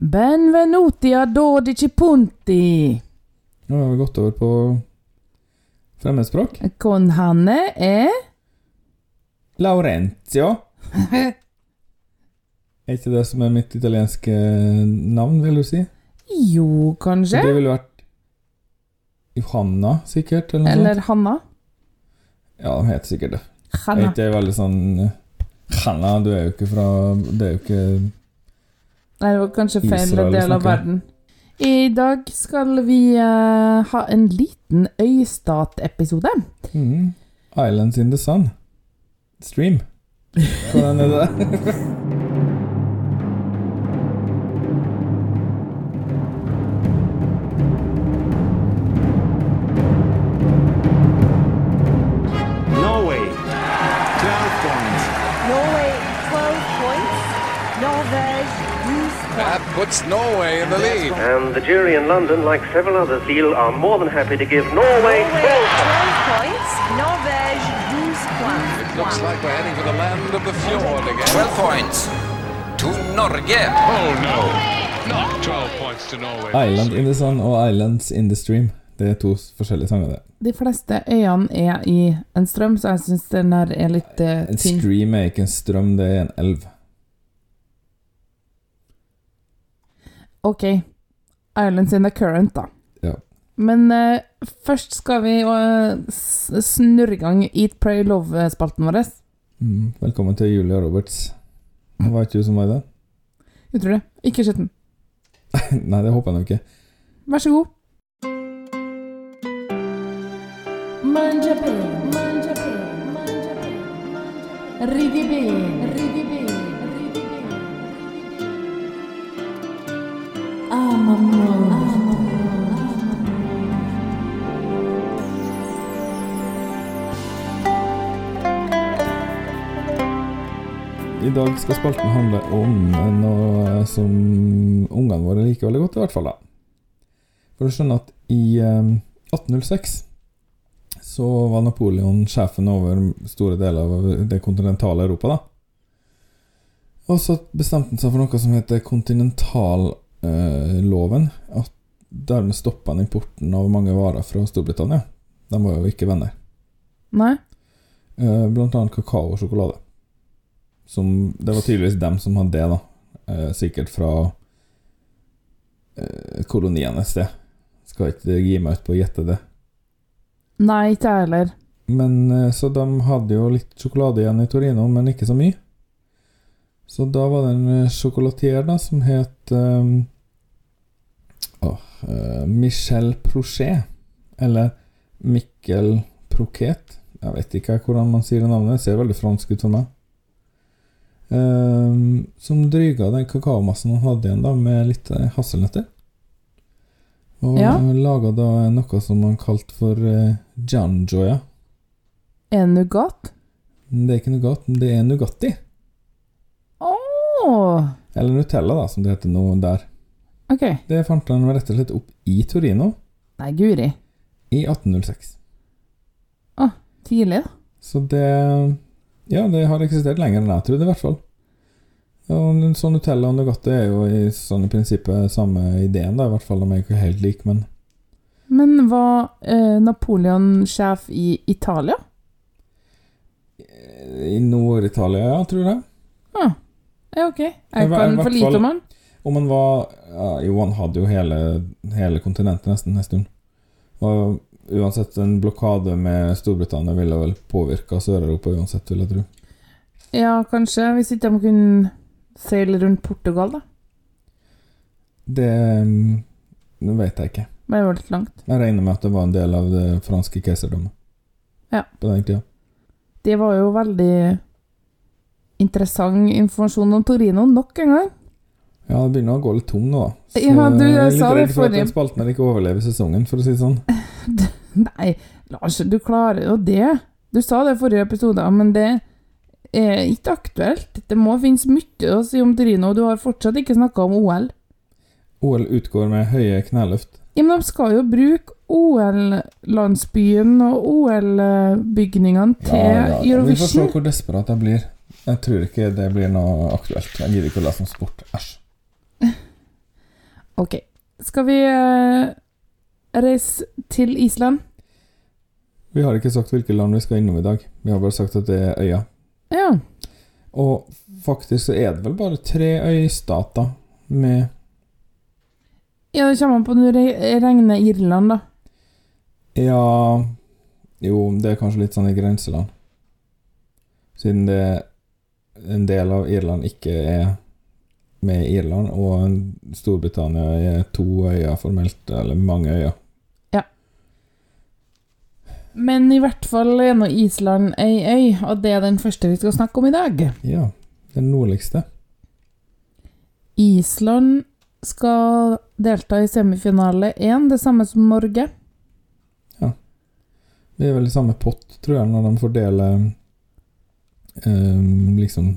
Benvenuti a dodici punti. Nå har vi gått over på fremmedspråk. Con Hanne er Laurentio. Er ikke det som er mitt italienske navn, vil du si? Jo, kanskje? Det ville vært Johanna, sikkert? Eller. Eller Hanna? Ja, de heter sikkert det. Er Hanna. ikke det veldig sånn Hanna, du er jo ikke fra Det er jo ikke Nei, det var kanskje feil Israel del av verden. I dag skal vi uh, ha en liten øystat-episode. Mhm. Islands in the Sun. Stream. Hvordan er det? puts Norway in the lead. And the jury in London, like several others, Lille, are more than happy to give Norway Norway 12 12 points. Norvège 12 points. It looks like we're heading for the land of the fjord again. 12 points to Norge. Oh no, not 12 points to Norway. Island in the Sun og Islands in the Stream. Det er to forskjellige sanger, det. De fleste øyene er i en strøm, så jeg syns den her er litt eh, En stream er ikke en strøm, det er en elv. Ok. Islands in the current, da. Ja. Men uh, først skal vi uh, snurre i gang Eat, Pray, Love-spalten vår. Mm. Velkommen til Julia Roberts. Det var ikke du som var i det? Utrolig. Ikke skitten. Nei, det håper jeg nå ikke. Vær så god. Mangia bene, mangia bene, dag skal spalten handle om noe som ungene våre liker veldig godt, i hvert fall. da. For å skjønne at i eh, 1806 så var Napoleon sjefen over store deler av det kontinentale Europa. da. Og så bestemte han seg for noe som heter kontinentalloven. at dermed stoppa han importen av mange varer fra Storbritannia. De var jo ikke venner. Nei? Eh, Blant annet kakao og sjokolade. Som, det var tydeligvis dem som hadde det, da. Eh, sikkert fra eh, koloniene et sted. Skal ikke gi meg ut på å gjette det. Nei, ikke jeg heller. Men eh, Så de hadde jo litt sjokolade igjen i Torino, men ikke så mye. Så da var det en eh, sjokolatier da som het um, oh, uh, Michel Prochet. Eller Mikkel Proquet. Jeg vet ikke hvordan man sier det navnet. Det ser veldig fransk ut for meg. Eh, som dryga den kakaomassen han hadde igjen, da med litt eh, hasselnøtter. Og Ja. laga da noe som han kalte for uh, janjoya. Er det nougat? Det er ikke nougat, men det er Nugatti. Åh! Eller Nutella, da, som det heter nå der. Okay. Det fant han rett og slett opp i Torino Nei, guri. i 1806. Tidlig, da. Så det Ja, det har eksistert lenger enn jeg trodde, i hvert fall. Og sånn Nutella og Nugatti er jo i sånn i prinsippet samme ideen, da, i hvert fall. om jeg ikke er helt lik, men Men var eh, Napoleon sjef i Italia? i Nord-Italia, ja, tror jeg. Ah, ja, ok. Jeg kan for lite om han. Om han var ja, Jo, han hadde jo hele, hele kontinentet nesten en stund. Og uansett, en blokade med Storbritannia ville vel påvirka Sør-Europa uansett, vil jeg tro. Ja, kanskje. Hvis ikke de kunne seile rundt Portugal, da. Det mm, Nå vet jeg ikke. Men det var litt langt. Jeg regner med at det var en del av det franske keiserdømmet. Ja. På den tida. Det var jo veldig interessant informasjon om Torino nok en gang. Ja, det begynner å gå litt tom nå, da. Så Ja, du, jeg er litt det redd for at den spalten her ikke overlever sesongen, for å si det sånn. Nei, Lars, du klarer jo det. Du sa det i forrige episode, men det er ikke aktuelt. Det må finnes mye å si om Torino, og du har fortsatt ikke snakka om OL. OL utgår med høye kneløft. Ja, men de skal jo bruke OL-landsbyen og OL-bygningene til Ja, ja. Vi får se hvor desperat jeg blir. Jeg tror ikke det blir noe aktuelt. Jeg gidder ikke å lese om sport. Æsj. Ok. Skal vi uh, reise til Island? Vi har ikke sagt hvilke land vi skal innom i dag. Vi har bare sagt at det er øya. Ja. Og faktisk så er det vel bare tre øystater med Ja, det kommer an på når du regner Irland, da. Ja Jo, det er kanskje litt sånn i grenseland. Siden det en del av Irland ikke er med Irland, og Storbritannia er to øyer formelt, eller mange øyer. Ja. Men i hvert fall er nå Island ei øy, og det er den første vi skal snakke om i dag. Ja, den nordligste. Island skal delta i semifinale 1, det samme som Norge. Vi er vel i samme pott, tror jeg, når de fordeler ehm, liksom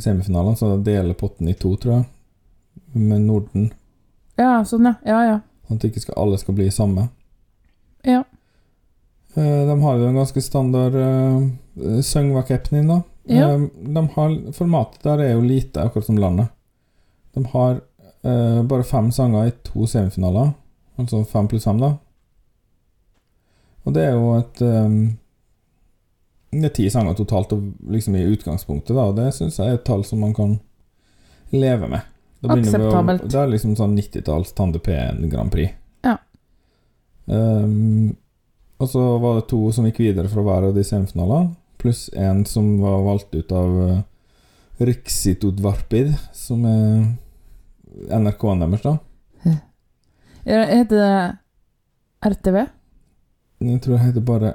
semifinalen, så de deler potten i to, tror jeg, med Norden. Ja, sånn, ja. Ja, ja. Sånn at ikke skal, alle skal bli samme. ja. Eh, De har jo en ganske standard uh, Søngva-capen din, da. Ja. Eh, de har, formatet der er jo lite, akkurat som landet. De har uh, bare fem sanger i to semifinaler, altså fem pluss fem, da. Og det er jo et eh, Det er ti sanger totalt, liksom i utgangspunktet, da, og det syns jeg er et tall som man kan leve med. Vi å- Akseptabelt. Det er liksom sånn 90-talls Tande P1 Grand Prix. Ja. Um, og så var det to som gikk videre fra hver av de semifinalene, pluss en som var valgt ut av uh, Riksitodvarpid, som er NRK-en deres, da. Heter det RTV? Jeg tror det heter bare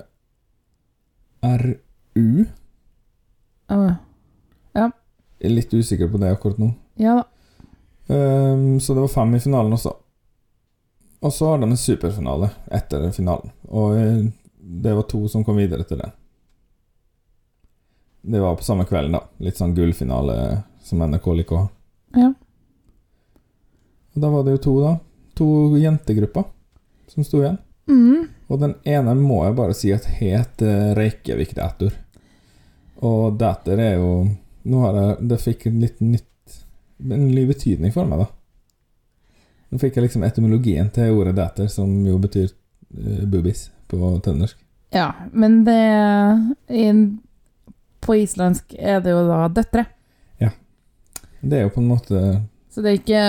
RU. Ja Jeg er litt usikker på det akkurat nå. ja da. Um, så det var fem i finalen også. Og så har de en superfinale etter finalen. Og eh, det var to som kom videre til det. Det var på samme kvelden, da. Litt sånn gullfinale som NRK liker å ha. Ja. Og da var det jo to, da. To jentegrupper som sto igjen. Mm. Og den ene må jeg bare si at het eh, Reykjavik Dator. Og Dator er jo Nå har jeg Det fikk en litt nytt En ny betydning for meg, da. Nå fikk jeg liksom etymologien til ordet datter, som jo betyr uh, boobies på trøndersk. ja, men det i, På islandsk er det jo da døtre. Ja. Det er jo på en måte Så det er ikke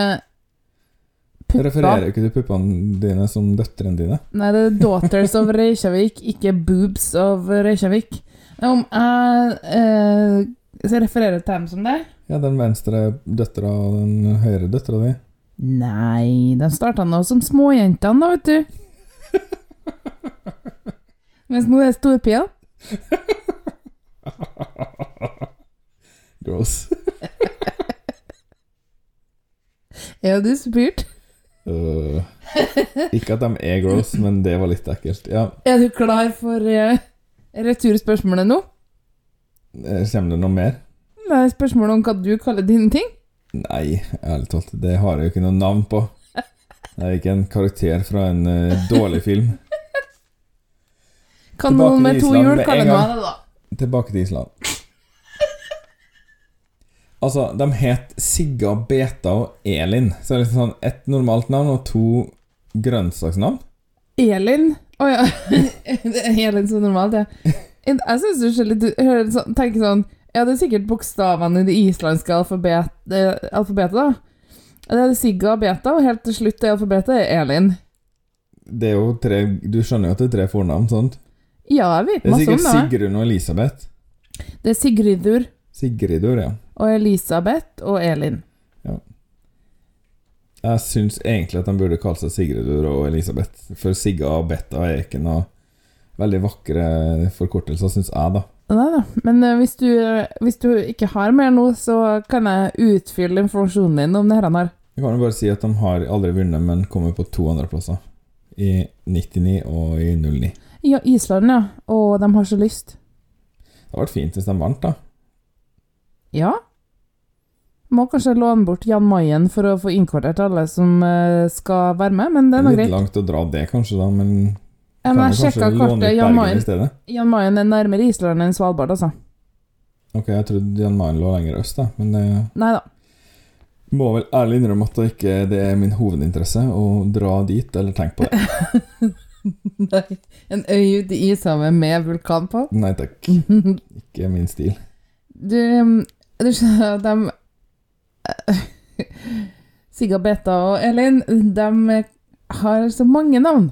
Pupper. refererer ikke til puppene dine som døtrene dine. Nei, det er Daughters of Reykjavik, ikke Boobs of Reykjavik. Om jeg eh, så jeg refererer til dem som det? Ja, den venstre døtra og den høyre døtra di. Nei, de starta nå som småjentene, da, vet du. Mens nå er det storpia. Gross. Er du spurt? Øh. ikke at de er gross, men det var litt ekkelt. Ja, Er du klar for uh, returspørsmålet nå? eh, Kommer det noe mer? Er spørsmålet om hva du kaller dine ting. Nei, ærlig talt, det har jeg jo ikke noe navn på. Det er ikke en karakter fra en uh, dårlig film. Kan noen med to hjul kalle noe av det, da. Tilbake til Island. Altså, de het Sigga, Beta og Elin. Så det er liksom sånn ett normalt navn og to grønnsaksnavn. Elin Å ja. det er Elin så normalt, ja. Jeg syns du ser litt sånn, tenker sånn Ja, det er sikkert bokstavene i det islandske alfabet, eh, alfabetet, da. Det er Sigga og Beta, og helt til slutt i alfabetet er Elin. Det er jo tre Du skjønner jo at det er tre fornavn, sant? Ja, jeg vet masse om det. det. er sikkert Sigrun og Elisabeth. Det er Sigridur Sigridur, ja. Og Elisabeth og Elin. Jeg syns egentlig at de burde kalle seg Sigridur og Elisabeth, for Sigga og Betta er ikke noe veldig vakre forkortelser, syns jeg, da. Nei da. Men eh, hvis, du, hvis du ikke har mer nå, så kan jeg utfylle informasjonen din om det her. han har. Jeg kan bare si at de har aldri vunnet, men kommer på to andreplasser. I 99 og i 09. Ja, Island, ja. Og de har så lyst. Det hadde vært fint hvis de vant, da. Ja. Må kanskje låne bort Jan Mayen for å få innkvartert alle som eh, skal være med, men det er nå Litt langt å dra det, kanskje, da, men kan men jeg sjekka kartet. Jan Mayen? Jan Mayen er nærmere Island enn Svalbard, altså. Ok, jeg trodde Jan Mayen lå lenger øst, da, men det Nei da. Må vel ærlig innrømme at det ikke det er min hovedinteresse å dra dit eller tenke på det. Nei. En øy ute i ishavet med vulkan på? Nei takk. Ikke min stil. Du, du skjønner at de Sigga Beta og Elin, de har så mange navn.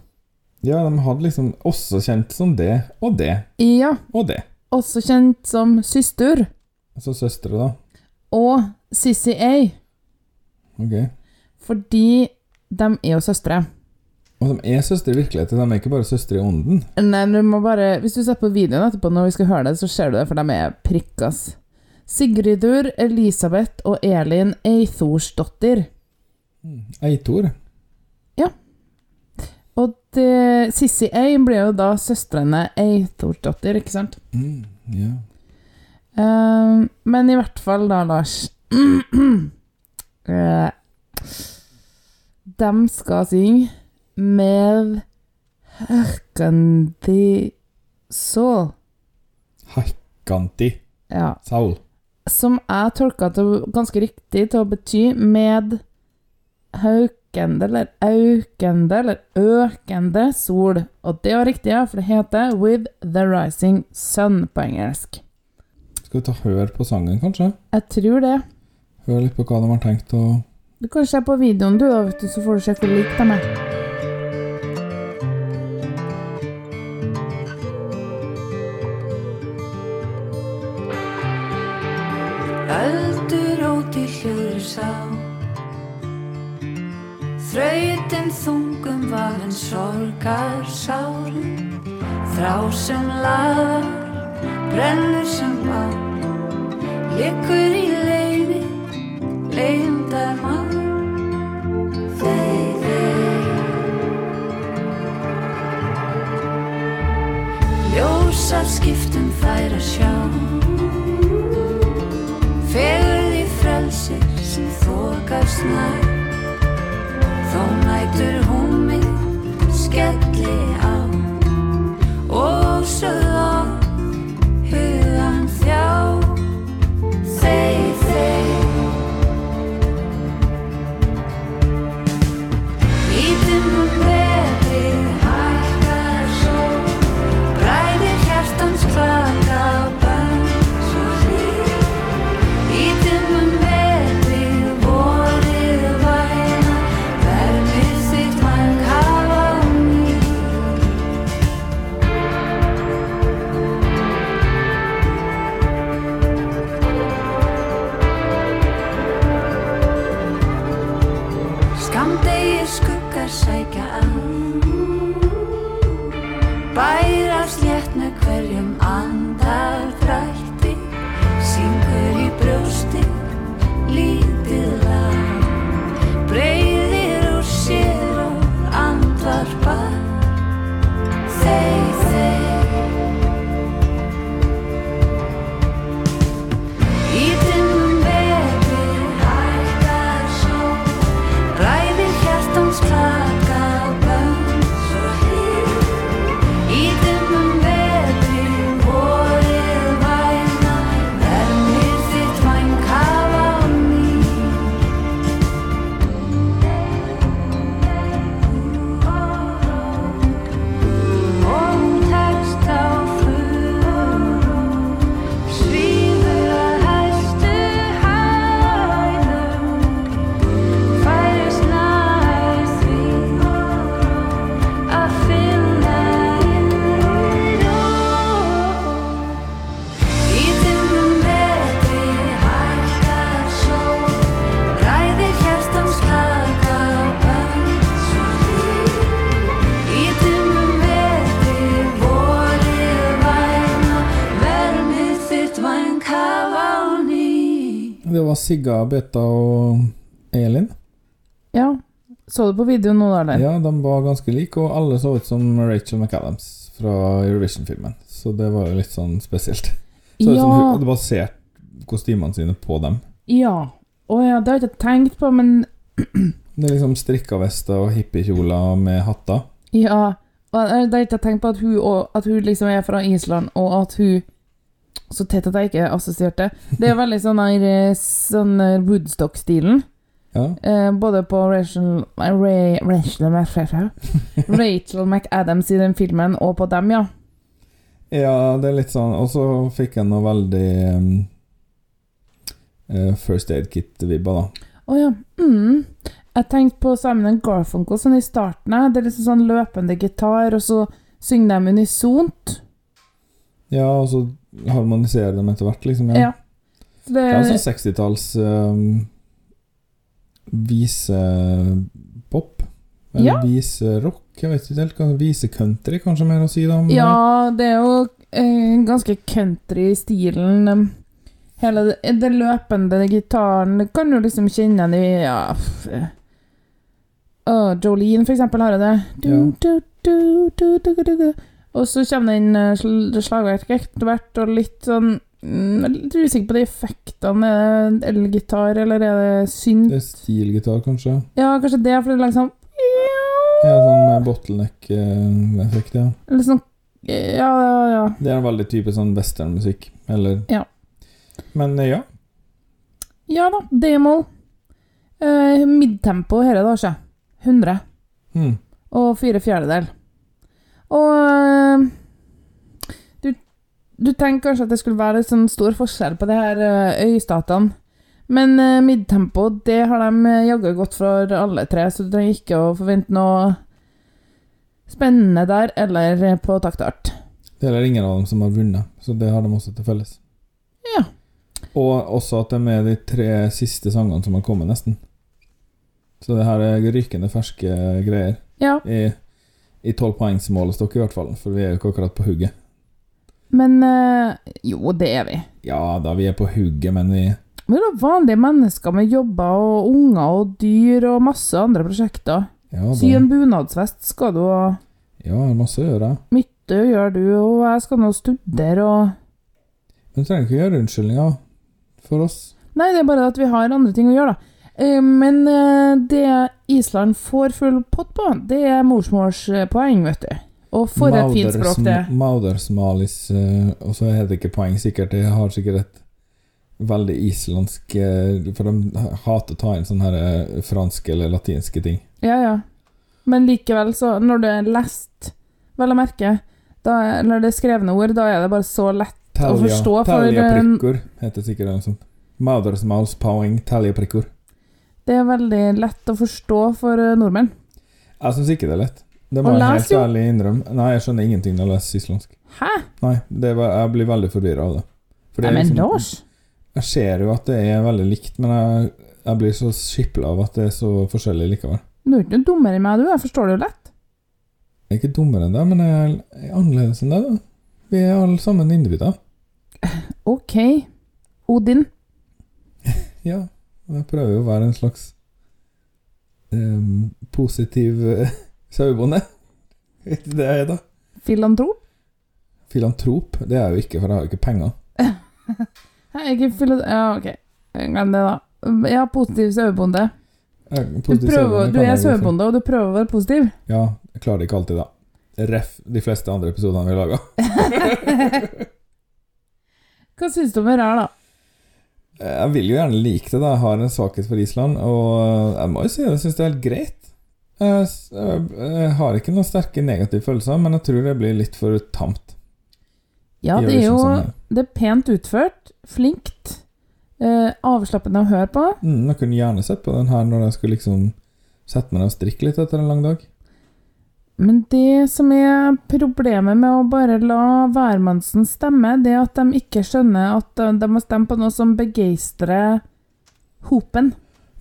Ja, de hadde liksom også kjent som det og det Ja, og det. også kjent som søster Altså søstre, da. og Sissy A, Ok. fordi de er jo søstre. Og de er søstre i virkeligheten, de er ikke bare søstre i ånden. Nei, du må bare, Hvis du ser på videoen etterpå når vi skal høre det, så ser du det, for de er prikkas. Sigridur, Elisabeth og Elin Eithosdottir. Eitor. Og det, Sissy A ble jo da søstrene Eithorsdottir, ikke sant? Mm, ja. Eh, men i hvert fall da, Lars Eh, De skal synge med Herkandi Saul. Haikanti. Ja. Som jeg tolka til ganske riktig til å bety med haukende eller aukende eller økende sol. Og det var riktig, ja, for det heter With the Rising Sun på engelsk. Skal vi ta hør på sangen, kanskje? Jeg tror det. Hør litt på hva de har tenkt å Du kan se på videoen, du, da, vet du, så får du se hvor lik de er. Öldur óti hljóður sá Þrautin þungum var en sorgar sárum Þrá sem lagar, brennur sem á Liggur í leini, leindar mann Þey, þey Ljósar skiptum þær að sjá Fegurð í frelsir sem þokast nær. Þó nætur hún mig skelli á. Og sögð á hugan þjá Sigga, Beta og Elin. Ja. Så du på videoen nå, da, eller? Ja, de var ganske like, og alle så ut som Rachel McAdams fra Eurovision-filmen. Så det var jo litt sånn spesielt. Så ut som hun hadde basert kostymene sine på dem. ja. Å ja, det har jeg ikke tenkt på, men Det er liksom strikka vester og hippiekjoler med hatter. Ja. Og det har jeg ikke tenkt på at hun, at hun liksom er fra Island, og at hun Så tett at jeg ikke assosierte. Det er veldig sånn her eh, sånn eh, Woodstock-stilen. Ja. Eh, både på Rachel, Ray, Rachel, Rachel McAdams i den filmen, og på dem, ja. ja, det er litt sånn Og så fikk jeg noe veldig um, eh, First Aid Kit-vibba, da. Å ja. Mm. Jeg tenkte på Simon Garfunkel sånn i starten. Det er liksom sånn løpende gitar, og så synger de unisont. Ja, og så harmoniserer dem etter hvert, liksom. Ja. ja. det, Det er sånn 60-talls um, visepop. Eller Ja. viserock, jeg vet ikke helt. Visecountry, kanskje mer å si, da. men- Ja, det er jo eh, ganske country i stilen. um, Hele det, det løpende gitaren kan du liksom kjenne den i ja, eh. Jolene, for eksempel, har jeg det. Du, Ja. du, du, du, du, du, du. Og så kommer det inn eh, etter hvert, og litt sånn mm, Jeg er litt usikker på de effektene. Er det elgitar, eller er det synt? Det er stilgitar, kanskje. Ja, kanskje det, for det er liksom Ja, sånn bottleneck-effekt, ja. Eller sånn Ja, ja, ja. Det er en veldig type sånn westernmusikk, eller Ja. Men eh, ja. Ja da, D-moll. Eh, midtempo her da, ikke? 100. Hmm. Og fire fjerdedel. Og eh, du, du tenker kanskje at det skulle være sånn stor forskjell på de her eh, øystatene. Men eh, midtempo, det har de jaggu gått for alle tre, så du trenger ikke å forvente noe spennende der, eller på taktart. Det er ingen av dem som har vunnet, så det har de også til felles. Ja. Og også at de er med de tre siste sangene som har kommet, nesten. Så det her er rykende ferske greier. Ja, I, i tolvpoengsmålestokk, i hvert fall, for vi er jo ikke akkurat på hugget. men eh, Jo, det er vi. Ja da, vi er på hugget, men vi Men det er vanlige mennesker med jobber og unger og dyr og masse andre prosjekter. Ja, Sy da, en bunadsvest skal du, ha. ja masse å gjøre. mye gjør du, og jeg skal nå studere og Men du trenger ikke gjøre unnskyldninger for oss. Nei, det er bare at vi har andre ting å gjøre, da. Eh, Men eh, det Island får full pott på, det er morsmålspoeng, vet du. Og for et fint språk det er. Maudersmalis, eh, og så er det ikke poeng, sikkert. Jeg har sikkert et veldig islandsk eh, For de hater å ta inn sånne her eh, franske eller latinske ting. Ja, ja. Men likevel, så Når det er lest, vel å merke, da, eller det er skrevne ord, da er det bare så lett å forstå for Telja eh, prikkor, heter sikkert noe sånt. Maudersmalspoeng, telja prikkor. Det er veldig lett å forstå for eh, nordmenn. Jeg syns ikke det er lett. Det må jeg helt ærlig innrømme. Nei, jeg skjønner ingenting når jeg leser islandsk. Hæ? Nei, det var, jeg blir veldig forvirra av det. For det men liksom- Lars? Jeg ser jo at det er veldig likt, men jeg, jeg blir så skipla av at det er så forskjellig likevel. Du er ikke noe dummere enn meg, du. Jeg forstår det jo lett. Jeg er ikke dummere enn deg, men jeg er annerledes enn deg. da. Vi er alle sammen individer. Ok. Odin. Ja, og jeg prøver jo å være en slags um, positiv uh, sauebonde. Du det jeg er, da? Filantrop. Filantrop. Det er jeg jo ikke, for jeg har jo ikke penger. Nei, ikke filo... Ja, ok. Glem det, da. Ja, positiv sauebonde. Jeg, Du, prøver, du er jeg sauebonde, og du prøver å være positiv. Ja, jeg klarer det ikke alltid, da. Ref de fleste andre episodene vi har laga. Hva syns du om det her, da? Jeg vil jo gjerne like det, da. Jeg har en svakhet for Island, og jeg må jo si at jeg syns det er helt greit. Jeg, jeg, jeg har ikke noen sterke negative følelser, men jeg tror det blir litt for tamt. Ja, det er jo Det er pent utført. Flinkt. Eh, avslappende å høre på. Mm, jeg kunne gjerne sett på den her når jeg skulle liksom sette meg ned og strikke litt etter en lang dag. Men det som er problemet med å bare la hvermannsen stemme, det er at de ikke skjønner at de, de må stemme på noe som begeistrer hopen.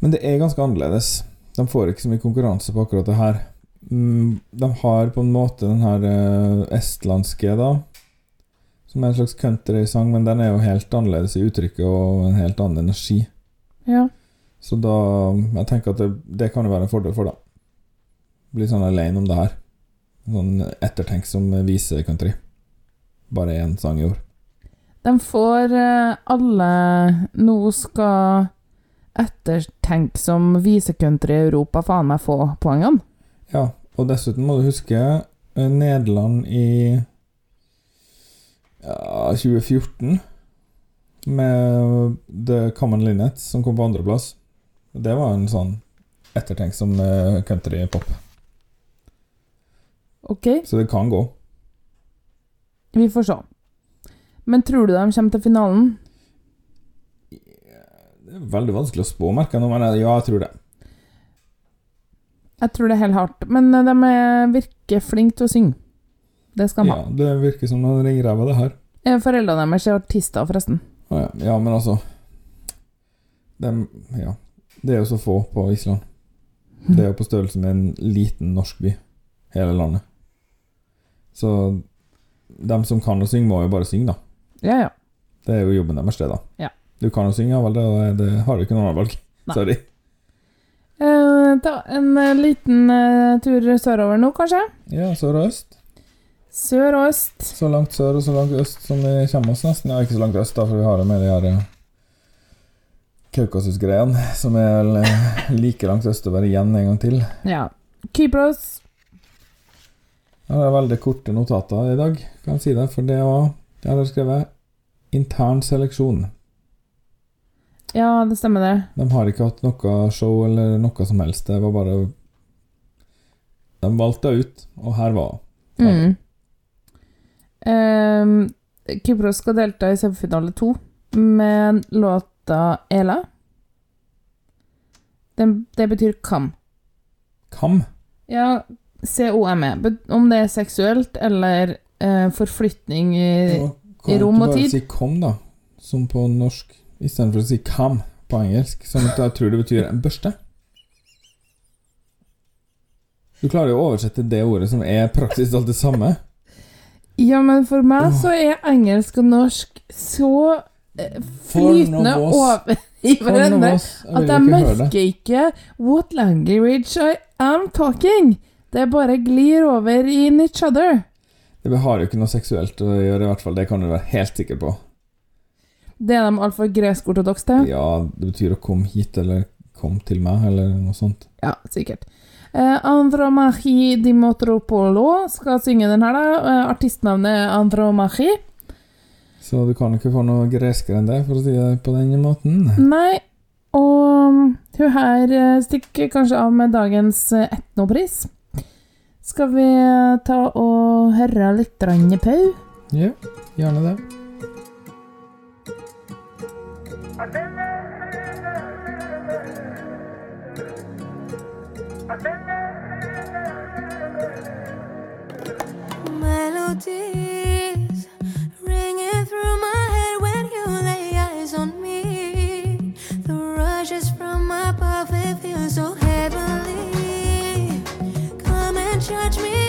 Men det er ganske annerledes. De får ikke så mye konkurranse på akkurat det her. Mm, de har på en måte den her eh, estlandske, da. Som er en slags countrysang, men den er jo helt annerledes i uttrykket og en helt annen energi. Ja. Så da Jeg tenker at det, det kan jo være en fordel for, da. Bli sånn alene om det her. Sånn ettertenksom vise-country. Bare én sang i år. De får eh, alle Nå skal ettertenksom visecountry i Europa faen meg få poengene. Ja, og dessuten må du huske eh, Nederland i ja, 2014 med The Common Linnets, som kom på andreplass. Det var en sånn ettertenksom eh, countrypop. Ok, Så det kan gå. vi får se. Men tror du de kommer til finalen? Det er veldig vanskelig å spå, merker jeg nå, men ja, jeg tror det. Jeg tror det er helt hardt. Men eh, de er, virker flinke til å synge. Det skal de Ja, det virker som noen ringer av det her. Eh, Foreldrene deres er artister, forresten. Ja. ja, men altså de, Ja. Det er jo så få på Island. Det er jo på størrelse med en liten norsk by. Hele landet. Så dem som kan å synge, må jo bare synge, da. Ja, ja. Det er jo jobben deres, det, da. Ja. Du kan jo synge, ja vel, det, det har du ikke noe annet valg. Nei. Sorry. Eh, ta en eh, liten eh, tur sørover nå, kanskje? Ja, sør og øst. Sør og øst. Så langt sør og så langt øst som vi kommer oss, nesten. Ja, ikke så langt øst, da, for vi har jo med de her eh, Kaukasus-greiene, som er eh, like langt østover igjen en gang til. Ja. Kypros. Jeg har veldig korte notater i dag, kan jeg si det, for det var Jeg har skrevet intern seleksjon. Ja, det stemmer det. De har ikke hatt noe show eller noe som helst. Det var bare De valgte ut, og her var Mm. Um, Kypros skal delta i semifinale to med låta Ela. Det, det betyr kam. Kam. Ja, C-O-M-E. Om det er seksuelt eller eh, forflytning i Kan du tid. ikke og bare si kom, da? Som på norsk, istedenfor å si kam på engelsk. som jeg tror det betyr en børste. Du klarer jo å oversette det ordet som er praktisk alt det samme. Ja, men for meg så er engelsk og norsk så eh, flytende over i hverandre at jeg merker ikke what language I am talking. Det bare glir over in each other. Det har jo ikke noe seksuelt å gjøre, i hvert fall. Det kan du være helt sikker på. Det er de altfor gresk-ortodokse til. Ja, det betyr å komme hit, eller kom til meg, eller noe sånt. Ja, sikkert. Eh, Andromachi Dimotropolo skal synge den her, da. Eh, artistnavnet er Andromachi. Så du kan ikke få noe greskere enn det, for å si det på den måten. Nei, og hun her eh, stikker kanskje av med dagens eh, etnopris. Skal vi ta og høre litt på? Ja, gjerne det. Melodies ringing through my head when you lay eyes on me. The rushes from above, it feels so heavenly. Come and charge me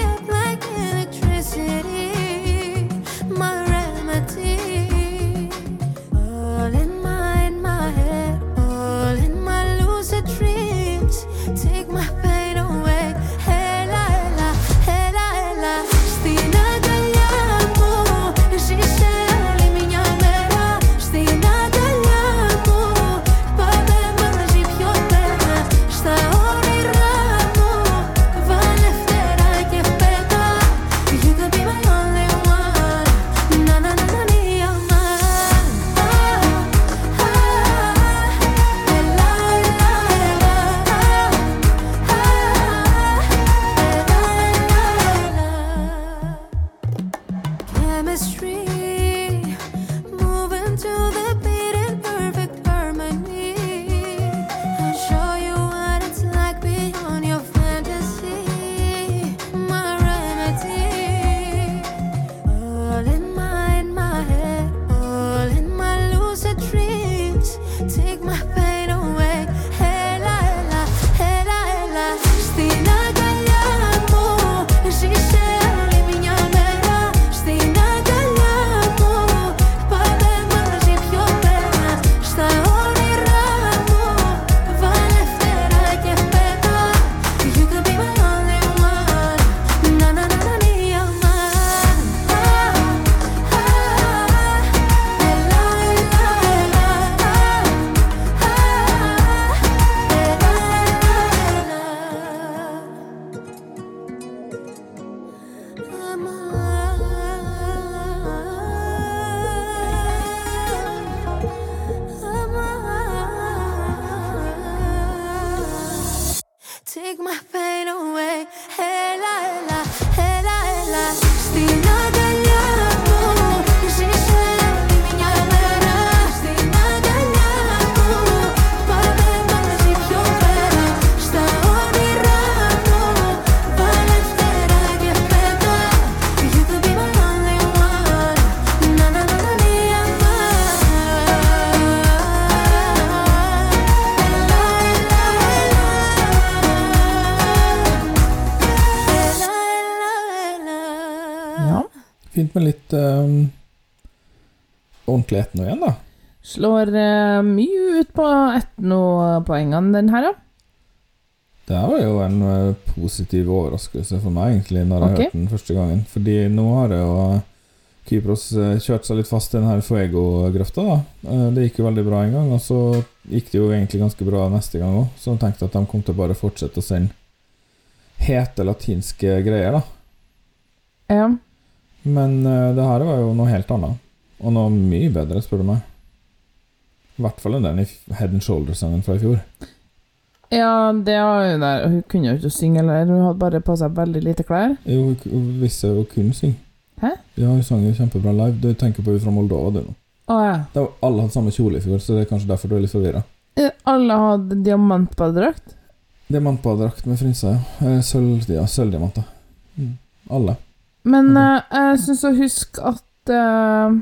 Med litt um, ordentlig etno igjen, da. Slår uh, mye ut på etnopoengene, den her, da. Det her var jo en uh, positiv overraskelse for meg, egentlig, når jeg Ok. hørte den første gangen. Fordi nå har jo Kypros eh, kjørt seg litt fast i den her Fuego-grøfta, da. Det gikk jo veldig bra en gang, og så gikk det jo egentlig ganske bra neste gang òg. Så jeg tenkte at de kom til å bare fortsette å sende hete latinske greier, da. ja. Men uh, det her var jo noe helt annet. Og noe mye bedre, spør du meg. I hvert fall enn den i Head and Shoulders-sangen fra i fjor. Ja, det var jo der Hun kunne jo ikke synge heller. Hun hadde bare på seg veldig lite klær. Jo, hun visste jo kun synge. Hæ? Ja, hun sang jo kjempebra live. Du tenker på hun fra Moldova, du nå. Å ja. Det var, alle hadde samme kjole i fjor, så det er kanskje derfor du er litt forvirra. Alle hadde diamantbadedrakt. Diamantbadedrakt med frynser, ja. Eh, Sølv, ja, sølvdiamanter. Mm. Alle. Men eh, jeg syns å huske at uh,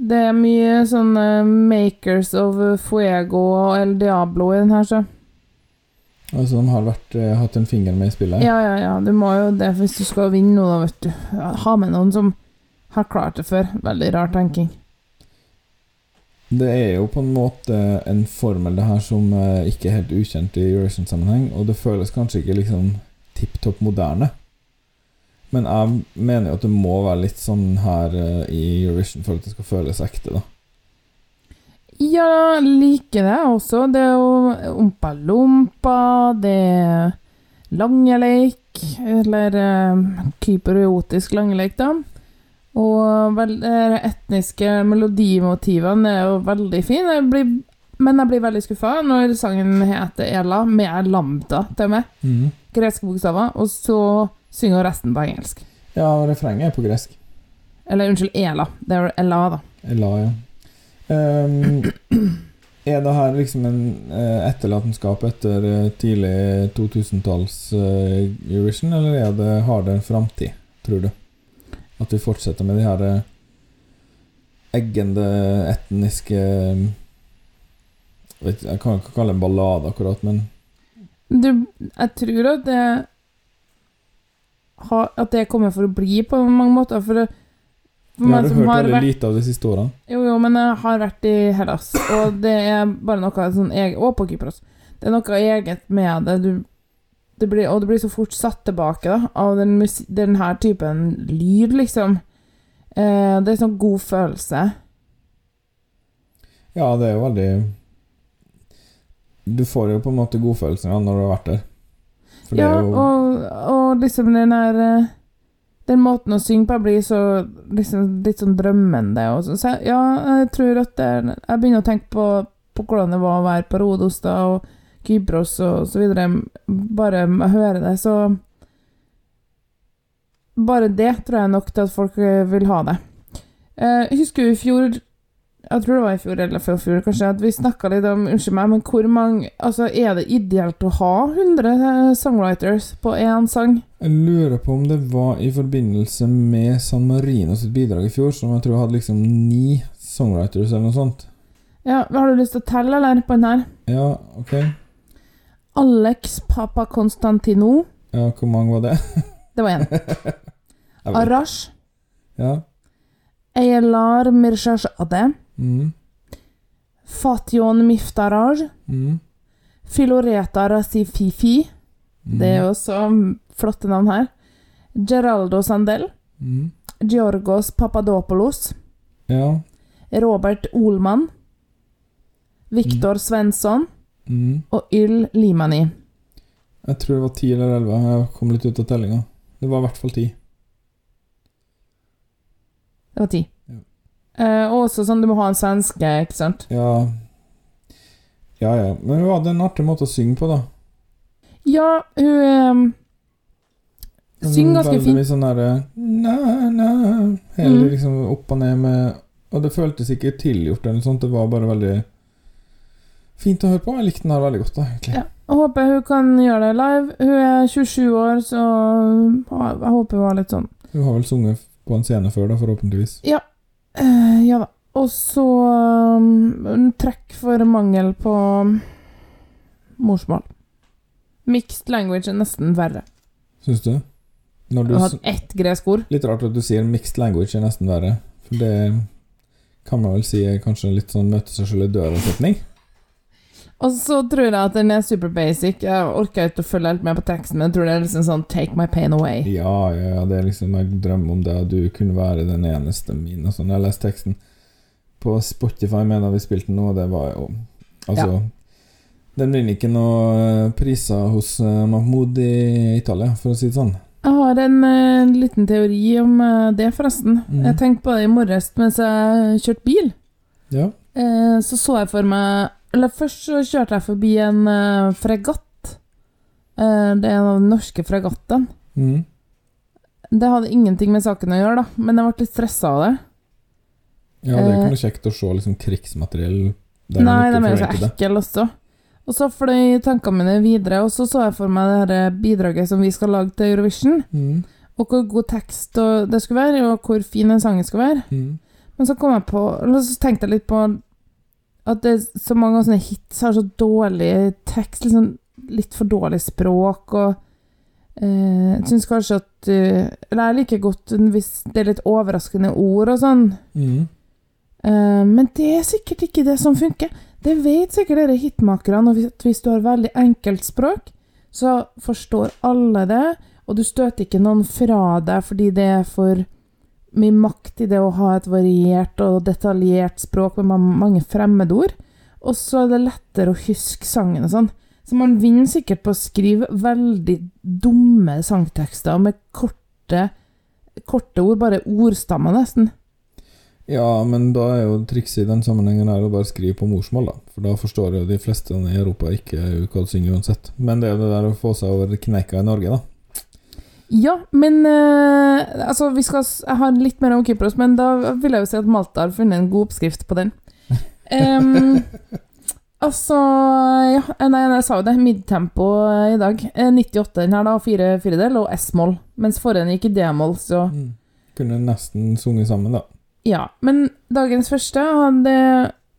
det er mye sånn eh, Makers of Fuego og El Diablo i den her, så Altså, de har vært, uh, hatt en finger med i spillet. Ja, ja, ja, du må jo det hvis du skal vinne noe, da, vet du. Ha med noen som har klart det før. Veldig rar tenking. Det er jo på en måte en formel det her som ikke er helt ukjent i Eurovision-sammenheng, og det føles kanskje ikke liksom tipp topp moderne. Men jeg mener jo at det må være litt sånn her eh, i Eurovision for at det skal føles ekte, da. Ja, liker det også. Det er jo Ompa Lompa, det er Langeleik, eller uh, kyperiotisk langeleik, da. Og vel, de etniske melodimotivene er jo veldig fine. Jeg blir, men jeg blir veldig skuffa når sangen heter Ela, med lambda til og med. Mhm. Greske bokstaver. Og så synger resten på engelsk. Ja, refrenget er på gresk. Eller unnskyld, Ela. Det er Ela, da. Ela, ja. Um, er det her liksom en eh, etterlatenskap etter eh, tidlig 2000-talls eh, Eurovision, eller er det, har det en framtid, tror du? At vi fortsetter med de her eggende etniske vet, Jeg kan ikke kalle det en ballade, akkurat, men Du, jeg tror at det har, At det kommer for å bli på mange måter. For, for meg har som hørt har veldig vært lite av de siste årene. Jo, jo, men jeg har vært i Hellas, og det er bare noe sånn eget Og på Kypros. Det er noe eget med det. Du, det blir, og det blir så fort satt tilbake da, av den, den her typen lyd, liksom. Eh, det er sånn god følelse. Ja, det er jo veldig Du får jo på en måte godfølelsen når du har vært der. For det Ja, jo og, og liksom den der eh, Den måten å synge på blir så liksom litt sånn drømmende. Og så, så ja, jeg tror at det Jeg begynner å tenke på, på hvordan det var å være på Rodos da, og Kypros og så videre. Bare jeg hører høre det, så Bare det tror jeg nok til at folk eh, vil ha det. Eh, Jeg husker jo i fjor jeg tror det var i fjor eller før fjor, kanskje, at vi snakka litt om Unnskyld meg, men hvor mange Altså, er det ideelt å ha 100 eh, songwriters på én sang? Jeg lurer på om det var i forbindelse med San Marino sitt bidrag i fjor, som jeg tror hadde liksom ni songwriters eller noe sånt. Ja, Har du lyst til å telle, eller, på den her? Ja, ok. Alex Papa Constantino. Ja, hvor mange var det? Det var én. Arash. Ja. Eilar Mirshashade. Mm. Fatyon Miftaraj. Mm. Filoreta Rasififi. Mm. Det er jo også flotte navn her. Geraldo Sandel. mm. Georgos Papadopoulos. Ja. Robert Olman. Viktor Svensson. Mm. Og Yl Limani. Jeg tror det var ti eller elleve. Jeg kom litt ut av tellinga. Det var i hvert fall ti. Det var ti. Ja. Eh, og også sånn, du må ha en svenske, ikke sant? Ja Ja, ja. Men hun hadde en artig måte å synge på, da. Ja, hun eh, synger ganske Veldig fint. mye sånn derre Hele Mm. liksom opp og ned med Og det føltes ikke tilgjort eller noe sånt. Det var bare veldig fint å høre på. Jeg likte den her veldig godt, da, egentlig. Ja. Jeg håper hun kan gjøre det live. Hun er 27 år, så jeg håper hun har litt sånn Hun har vel sunget på en scene før, da, forhåpentligvis. Eh, ja da. Og så um, trekk for mangel på morsmål. Mixed language er nesten verre. Syns du? Når Du du har ett gresk ord. Litt rart at du sier mixed language er nesten verre. For det kan man vel si er kanskje litt sånn møte seg sjøl i døra-setning. Og så tror jeg at den er super basic. Jeg orker ikke å følge helt med på teksten, men jeg tror det er liksom sånn Take my pain away. Ja, ja, ja, det er liksom Jeg drømmer om det, at du kunne være den eneste min og sånn. Jeg har lest teksten på Spotify medan vi spilte den nå, og det var jo Altså Den vinner ikke noe eh, priser hos eh, Mahmoud i Italia, for å si det sånn. Jeg har en eh, liten teori om det, forresten. Mm. Jeg tenkte på det i morges mens jeg kjørte bil. Ja. Eh, så så jeg for meg Eller først så kjørte jeg forbi en uh, fregatt. Uh, det er en av de norske fregattene. Mm. Det hadde ingenting med saken å gjøre, da, men jeg ble litt stressa av det. ja, det er Eh. ikke noe kjekt å se liksom krigsmateriell der Nei, de er jo så ekle også. Og så fløy tankene mine videre, og så så jeg for meg det her bidraget som vi skal lage til Eurovision. Mm. Og hvor god tekst det skulle være, og hvor fin den sangen skulle være. Mm. Men så kom jeg på så tenkte jeg litt på at det så mange av sånne hits har så dårlig tekst, liksom litt for dårlig språk, og eh, jeg syns kanskje at du Eller jeg liker godt hvis det er litt overraskende ord og sånn, Mm. eh, men det er sikkert ikke det som funker. Det vet sikkert dere hitmakerne, og hvis, hvis du har veldig enkelt språk, så forstår alle det, og du støter ikke noen fra deg fordi det er for mye makt i det å ha et variert og detaljert språk med ma- mange fremmedord. Og så er det lettere å huske sangen og sånn. Så man vinner sikkert på å skrive veldig dumme sangtekster med korte, korte ord, bare ordstammer nesten. Ja, men da er jo trikset i den sammenhengen her å bare skrive på morsmål, da. For da forstår jo de fleste i Europa ikke hva du synger uansett. Men det er det der å få seg over kneika i Norge, da. Ja, men uh, Altså, vi skal ha litt mer om Kypros, men da vil jeg jo si at Malta har funnet en god oppskrift på den. Um, altså Ja, eh, nei, jeg sa jo det. Midtempo eh, i dag. Eh, 98 den her, da. Fire firedel og S-moll. Mens forrige gikk i D-moll, så Mm. Kunne nesten sunget sammen, da. Ja. Men dagens første hadde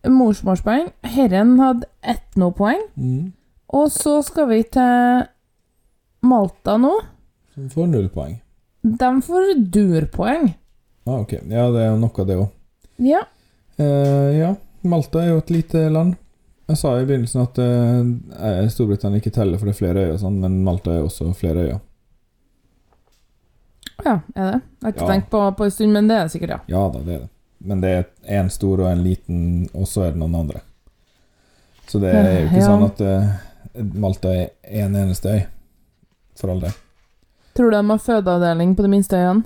morsmålspoeng. Herren hadde etnopoeng. Mm. Og så skal vi til Malta nå. Som får null poeng. De får durpoeng. Ah, ok. Ja, det er noe, det òg. Ja. Eh, ja, Malta er jo et lite land. Jeg sa i begynnelsen at eh, Storbritannia ikke teller for det er flere øyer, og sånn, men Malta er også flere øyer. Ja, er det? Jeg har ikke Ja. tenkt på på en stund, men det er det sikkert, ja. Ja da, det er det. Men det er en stor og en liten, og så er det noen andre. Så det er jo ikke Ja. sånn at eh, Malta er en eneste øy. For all del. Tror du de har fødeavdeling på de minste øyene?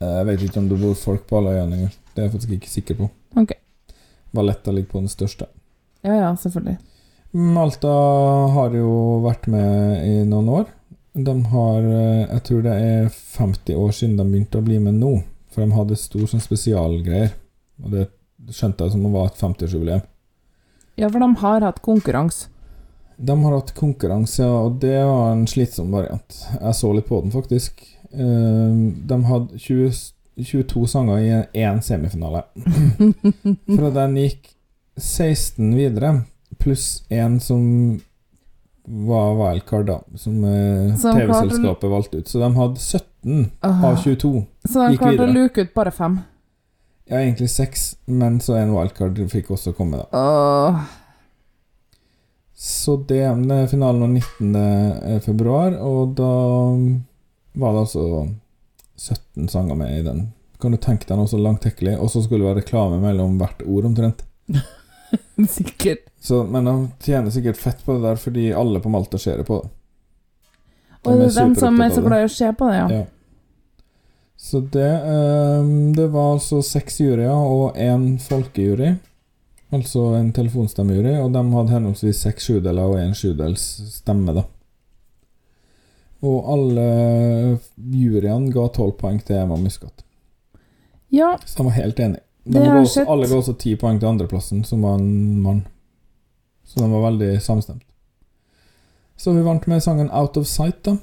Eh, Jeg vet ikke om det bor folk på alle øyene engang. Det er jeg faktisk ikke sikker på. Ok. Valletta ligger på den største. Ja, ja, selvfølgelig. Malta har jo vært med i noen år. De har eh, Jeg tror det er 50 år siden de begynte å bli med nå. For de hadde stor sånn spesialgreier. Og det skjønte jeg som om det var et 50-årsjubileum. Ja, for de har hatt konkurranse. De har hatt konkurranse, ja, og det var en slitsom variant. Jeg så litt på den, faktisk. Eh, De hadde 20, 22 sanger i én semifinale. Fra den gikk 16 videre, pluss én som var wildcard, da. Som eh, Som TV-selskapet valgte ut. Så de hadde 17 av 22. Så de klarte å luke ut bare fem. Ja, egentlig seks, men så en wildcard fikk også komme, da. Åh. Så det er finalen var 19. februar, og da var det altså 17 sanger med i den. Kan du tenke deg noe så langtekkelig? Og så skulle det være reklame mellom hvert ord, omtrent. Sikkert. Så, men de tjener sikkert fett på det der, fordi alle på Malta ser det på det. Og det er dem som er så glad i å se på det, ja. Ja. Så det ehm, Det var altså seks juryer og én folkejury. Altså en telefonstemmejury, og de hadde henholdsvis seks sjudeler og én sjudels stemme, da. Og alle juryene ga tolv poeng til Emma Muscat. Ja, Så de var helt enige. De har ga også, alle ga også ti poeng til andreplassen, som var en mann. Så de var veldig samstemt. Så vi vant med sangen 'Out of Sight', da.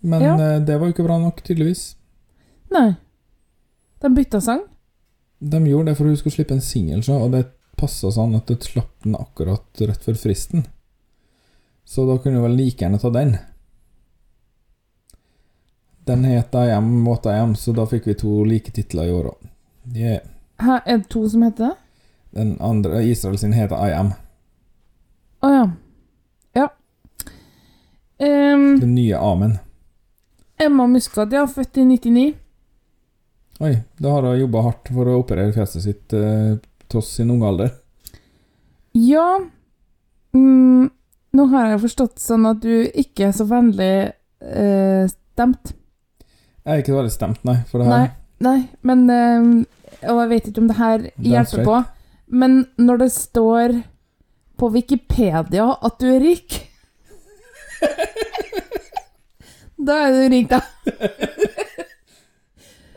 Men Ja. eh, det var jo ikke bra nok, tydeligvis. nei. De bytta sang. De gjorde det for hun skulle slippe en singel, og det passa sånn at du slapp den akkurat rett før fristen. Så da kunne hun vel like gjerne ta den. Den het I Am What I Am, så da fikk vi to like titler i år òg. Yeah. Er det to som heter det? Den andre, Israel sin, heter I Am. Å ja. Ja. Um, Den nye Amen. Emma Muscat, ja, født i 99. Oi, da har hun jobba hardt for å operere fjeset sitt eh, tross sin unge alder. Ja mm, Nå har jeg forstått sånn at du ikke er så vennlig eh, stemt. Jeg er ikke så veldig stemt, nei, for det Nei, her. nei, men eh, Og jeg vet ikke om det her hjelper straight. på, men når det står på Wikipedia at du er rik Da er du rik, da.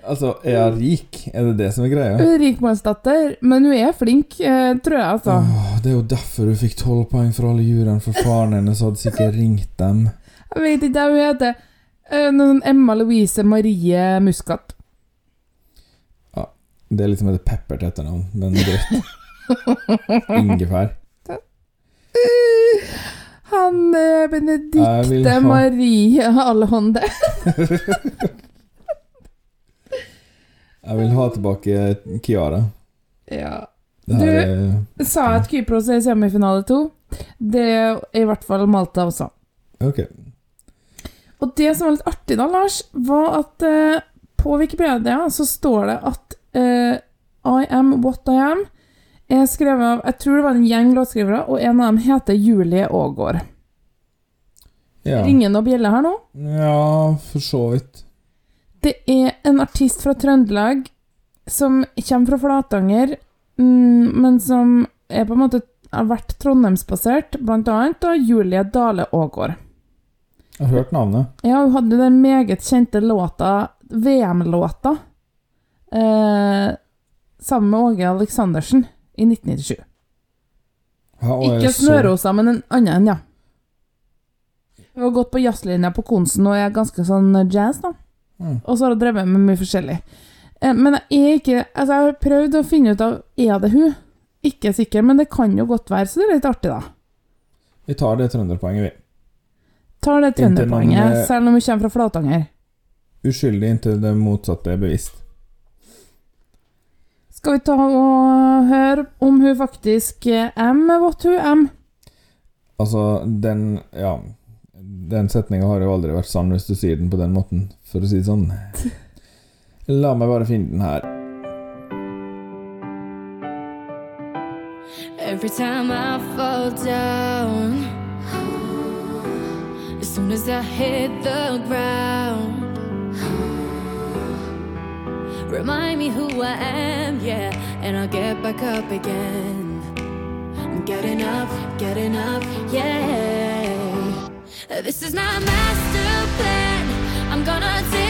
Altså, er jeg rik? Er det det som er greia? Er Rikmannsdatter, men hun er flink, eh, tror jeg, altså. Åh, det er jo derfor hun fikk tolv poeng for alle juryene, for faren hennes hadde sikkert ringt dem. Jeg vet ikke hva hun heter. Noen sånn Emma Louise Marie Muscat. Det er litt som et pepper til etternavn, men greit. Ingefær. Han eh, Benedicte ha- Marie Allehånde. Jeg vil ha tilbake Kiara. Ja. Her er Sa at Kypros er i semifinale to. Det er i hvert fall Malta også. Ok. Og det som var litt artig da, Lars, var at eh, på Wikipedia så står det at eh, I am what I am er skrevet av Jeg tror det var en gjeng låtskrivere, og en av dem heter Julie Aagaard. Ja. Ringer noen bjeller her nå? ja, for så vidt. Det er en artist fra Trøndelag som kommer fra Flatanger, mm, men som er på en måte har vært trondheimsbasert, annet da Julie Dale Aagaard. Jeg har hørt navnet. Ja, hun hadde den meget kjente låta, VM-låta, eh, sammen med Åge Aleksandersen i 1997. Ja, Ikke så- Snørosa, men en annen en, ja. Hun har gått på jazzlinja på Konsen og er ganske sånn jazz, da. Mm. Og så har hun drevet med mye forskjellig. Eh, Men jeg er ikke Altså, jeg har prøvd å finne ut av Er det hun. Ikke sikker, men det kan jo godt være, så det er litt artig, da. Vi tar det trønderpoenget, vi. Tar det trønderpoenget, eh, selv om hun kommer fra Flatanger. Uskyldig inntil det motsatte er bevisst. Skal vi ta og høre om hun faktisk er M, what hun am? Altså, den Ja. Den setninga har jo aldri vært sann hvis du sier den på den måten, for å si det sånn. La meg bare finne den her. Every time I fall down, as soon as I hit the ground, remind me who I am, yeah, and I'll get back up again. I'm getting up, getting up, yeah. This is my master plan. I'm gonna take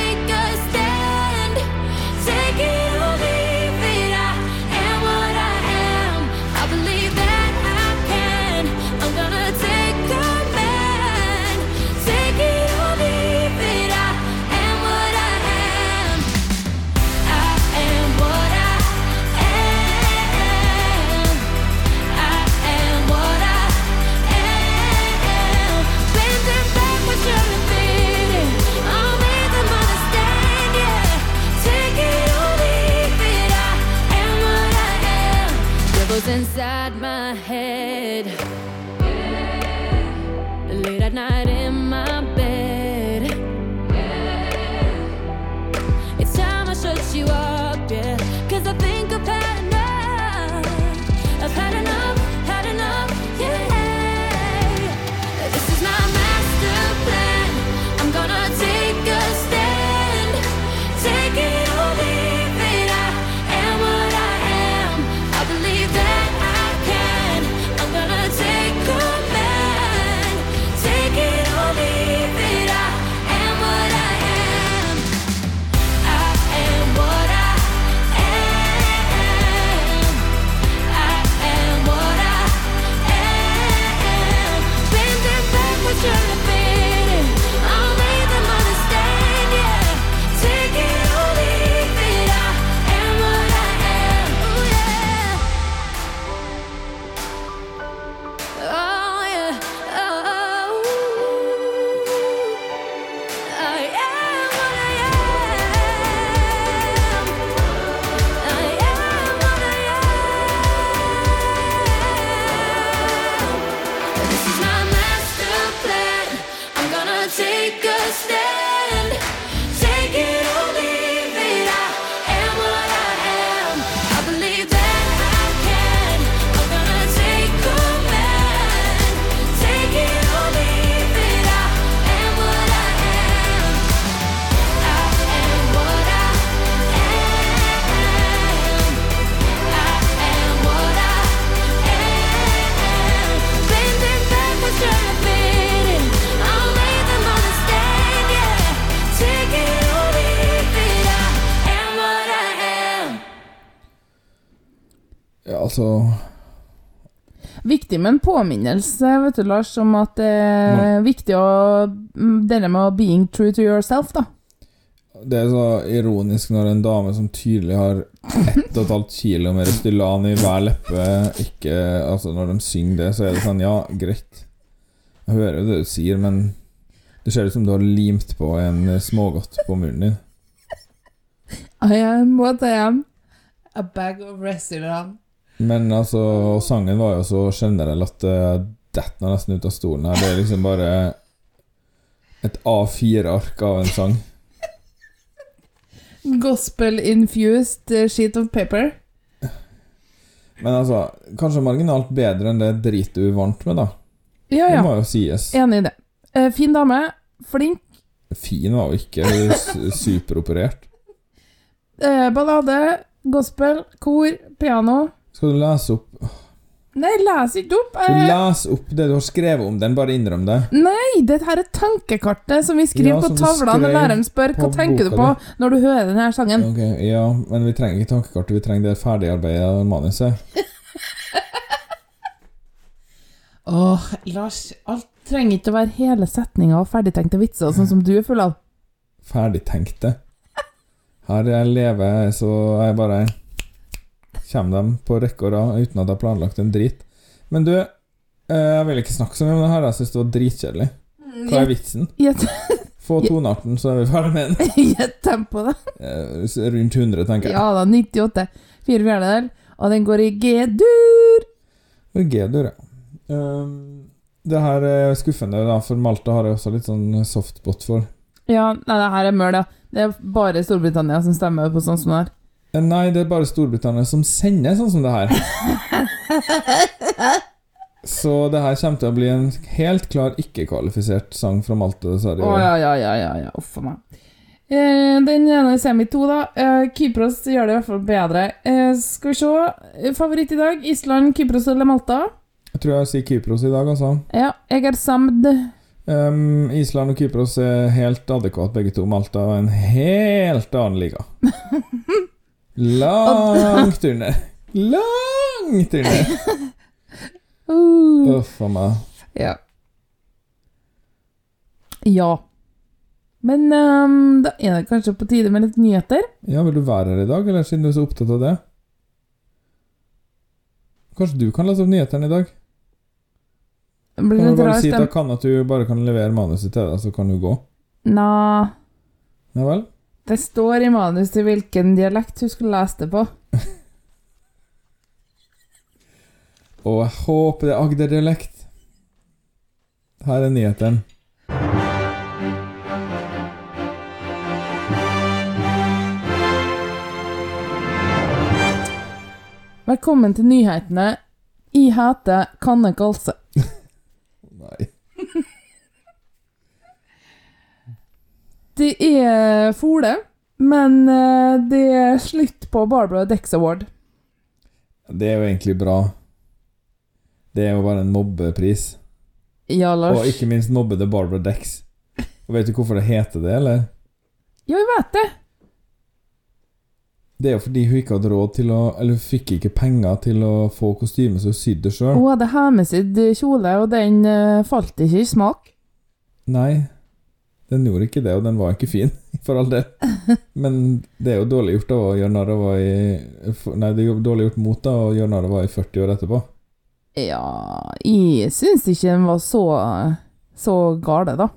altså Viktig med en påminnelse, vet du, Lars, om at det er viktig å Dette med med being true to yourself, da. Det er så ironisk når en dame som tydelig har ett og et halvt kilo med Restylane i hver leppe, ikke Altså, når de synger det, så er det sånn Ja, greit. Jeg hører jo det du sier, men det ser ut som du har limt på en smågodt på munnen din. I am what I am. A bag of Restylane. Men altså, og sangen var jo så generell at det detter nesten ut av stolen her. Det er liksom bare et A4-ark av en sang. Gospel-infused eh, sheet of paper. Men altså, kanskje marginalt bedre enn det drit du vant med, da. Ja, Det ja. må jo sies. Enig i det. Eh, fin dame. Flink. Fin var jo ikke superoperert. Eh, ballade. Gospel. Kor. Piano. Skal du lese opp Nei, les ikke opp. Du Eh, Les opp det du har skrevet om den, bare innrøm det. nei, dette her er tankekartet som vi skriver Ja, på som tavla når læreren spør hva tenker du på boka når du hører denne sangen. Okay, Ja, men vi trenger ikke tankekartet, vi trenger det ferdigarbeida manuset. Åh, Lars, alt trenger ikke å være hele setninger og ferdigtenkte vitser, sånn som du er full av. Ferdigtenkte. Her jeg lever, så jeg bare Kommer dem på rekke og rad uten at jeg har planlagt en drit. Men du, eh, jeg vil ikke snakke så mye om det her. Jeg syns det var dritkjedelig. Hva er vitsen? Få tonearten, så er vi ferdig med den. gjett tempoet, da. Rundt 100, tenker jeg. Ja da, 98. Fire fjerdedeler. Og den går i G-dur. G-dur, ja. Um, det her er skuffende, da, for Malta har jeg også litt sånn softbot for. Ja, nei, det her er møl, ja. Det er bare Storbritannia som stemmer på sånn som det her. Eh, Nei, det er bare Storbritannia som sender sånn som det her. Så det her kommer til å bli en helt klar ikke-kvalifisert sang fra Malta, dessverre. Å ja, ja, ja, ja, ja. Uff meg. Eh, den ene semi to, da. Eh, Kypros gjør det i hvert fall bedre. Eh, skal vi se. Favoritt i dag? Island, Kypros eller Malta? Jeg tror jeg sier Kypros i dag, altså. Ja, jeg er samd. Um, Island og Kypros er helt adekvat, begge to. Malta er en helt annen liga. Langt under. Langt under! Uh, Uff a meg. ja. Ja. Men um, da er det kanskje på tide med litt nyheter? Ja, vil du være her i dag, eller siden du er så opptatt av det? Kanskje du kan lese opp nyhetene i dag? Blir Kan du bare si til kan at du bare kan levere manuset til deg, så kan du gå? Nei. Ja vel? Det står i manuset hvilken dialekt hun skulle lese det på. Og jeg håper det er Agder-dialekt. Her er nyheten. Velkommen til nyhetene. Jeg heter Kanne Kalse. Nei. Det er Fole, men eh, det er slutt på Barbara Dex Award. Det er jo egentlig bra. Det er jo bare en mobbepris. Ja, Lars. Og ikke minst mobbede Barbara Dex. Og vet du hvorfor det heter det, eller? Ja, jeg vet det. Det er jo fordi hun ikke hadde råd til å Eller hun fikk ikke penger til å få kostyme, så hun sydde sjøl. Hun hadde hjemmesydd kjole, og den eh, falt ikke i smak. Nei, den gjorde ikke det, og den var ikke fin, for all del. Men det er jo dårlig gjort å gjøre narr av Nei, det er jo dårlig gjort mot da å gjøre narr av henne i 40 år etterpå. Ja, jeg syns ikke den var så, så gale, da.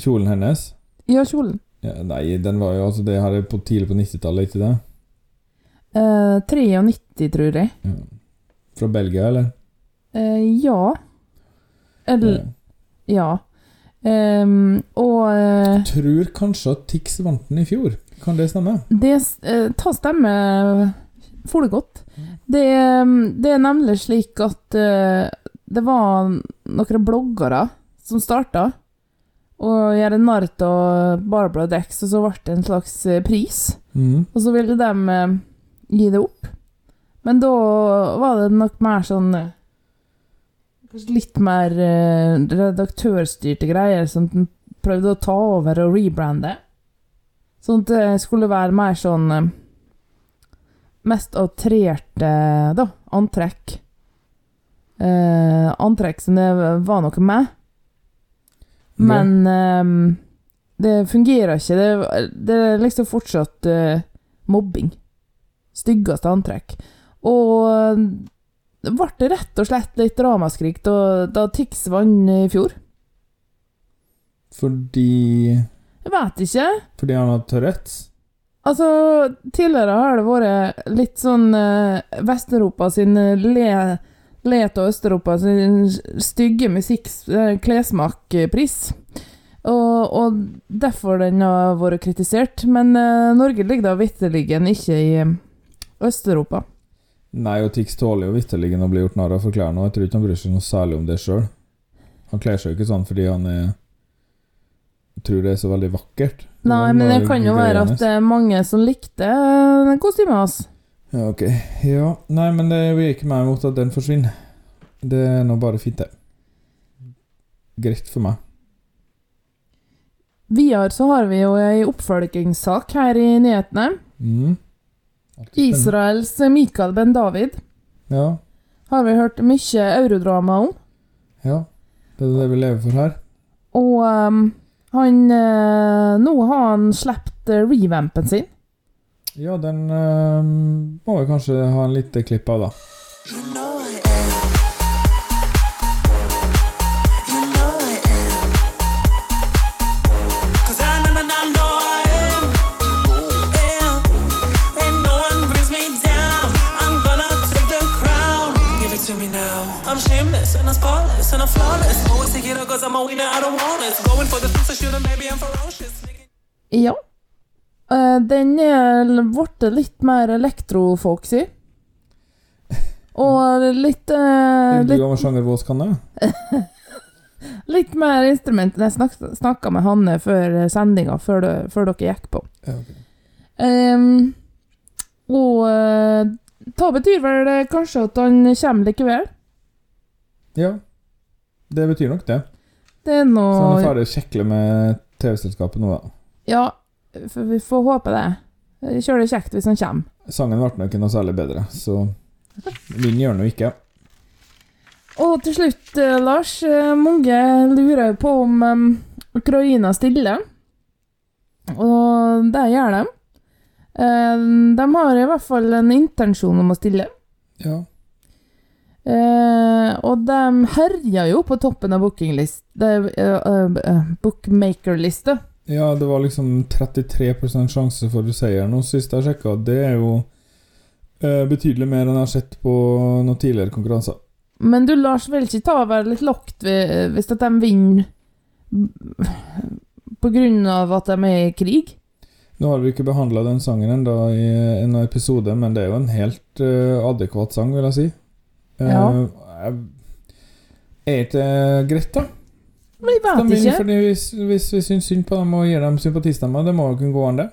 Kjolen hennes Ja, kjolen. ja, Nei, den var jo altså Det her er på tidlig på 90-tallet, ikke det? Eh, 93, tror jeg. Ja. Fra Belgia, eller? Eh, ja. Eller Ja. Ja. Ehm, og eh, Tror kanskje at Tix vant den i fjor. Kan det stemme? det uh, Ta stemme for det godt. Det, eh, det er nemlig slik at uh, det var noen bloggere som starta å gjøre narr av Barbara Dex, og så ble det en slags pris. Mm. Og så ville de uh, gi det opp. Men da var det nok mer sånn Kanskje litt mer eh, redaktørstyrte greier som de prøvde å ta over og rebrande. Sånn at det skulle være mer sånn eh, mest outrerte da, antrekk. Eh, antrekk som det var noe med. Men eh, det fungerer ikke. Det, det er liksom fortsatt eh, mobbing. Styggeste antrekk. Og det ble rett og slett litt ramaskrik da, da Tix vant i fjor. Fordi Jeg vet ikke. Fordi han har Tourettes? Altså, tidligere har det vært litt sånn uh, Vest-Europa sin eh, le, Let og Øst-Europa sin stygge musikk-klesmakpris. Og, og derfor den har vært kritisert. Men uh, Norge ligger da vitterlig ikke i eh, Øst-Europa. Nei, og Tix tåler jo vitterlig å bli gjort narr av for klærne, og jeg tror ikke han bryr seg noe særlig om det sjøl. Han kler seg jo ikke sånn fordi han er tror det er så veldig vakkert. Nei, men det kan jo være at det er mange som likte eh, kostymet hans. Ja, ok. Ja, nei, men det vil ikke meg imot at den forsvinner. Det er nå bare fint, det. Greit for meg. Videre så har vi jo ei oppfølgingssak her i nyhetene. Mm. Israels Mikael Ben David Ja, har vi hørt mye eurodrama om. ja. Det er det vi lever for her. Og um, han eh, Nå har han sluppet eh, revampen sin. Ja, den um, må vi kanskje ha en liten klipp av, da. Flawless. Always take it up cause I'm a winner, I don't want it. Going for the things I shouldn't, baby, I'm ferocious. Ja. Eh, den er blitt litt mer elektrofolksy. Og litt, eh, Du og sjanger Vås kan det? Litt mer instrument jeg snak, snakka med Hanne før sendinga, før, det- før dere gikk på. Ja, ok. Ehm, og uh, det betyr vel kanskje at han kommer likevel. Ja. Det betyr nok det. Det er Så han er noe ferdig å kjekle med TV-selskapet nå, da. Ja, for vi får håpe det. Kjør det kjekt hvis han kommer. Sangen ble nok ikke noe særlig bedre, så min gjør den jo ikke. Og til slutt, eh, Lars. eh, mange lurer på om um, Ukraina stiller. Og det gjør de. Eh, de har i hvert fall en intensjon om å stille. Ja. Eh, og de herja jo på toppen av bookinglist, uh, eh, eh, bookmakerlista. Ja, det var liksom 33% sjanse for seier nå sist jeg sjekka. Det er jo uh, betydelig mer enn jeg har sett på noen tidligere konkurranser. Men du, Lars, vil ikke ta være litt lagt ved- hvis at de vinner på grunn av at de er i krig? Nå har vi ikke behandla den sangen ennå i en episode, men det er jo en helt eh, adekvat sang, vil jeg si. Eh, Ja. Er ikke det greit, da? Men jeg vet ikke. fordi hvis, hvis vi syns synd på dem og gir dem sympatistemmer, det må jo kunne gå an, det.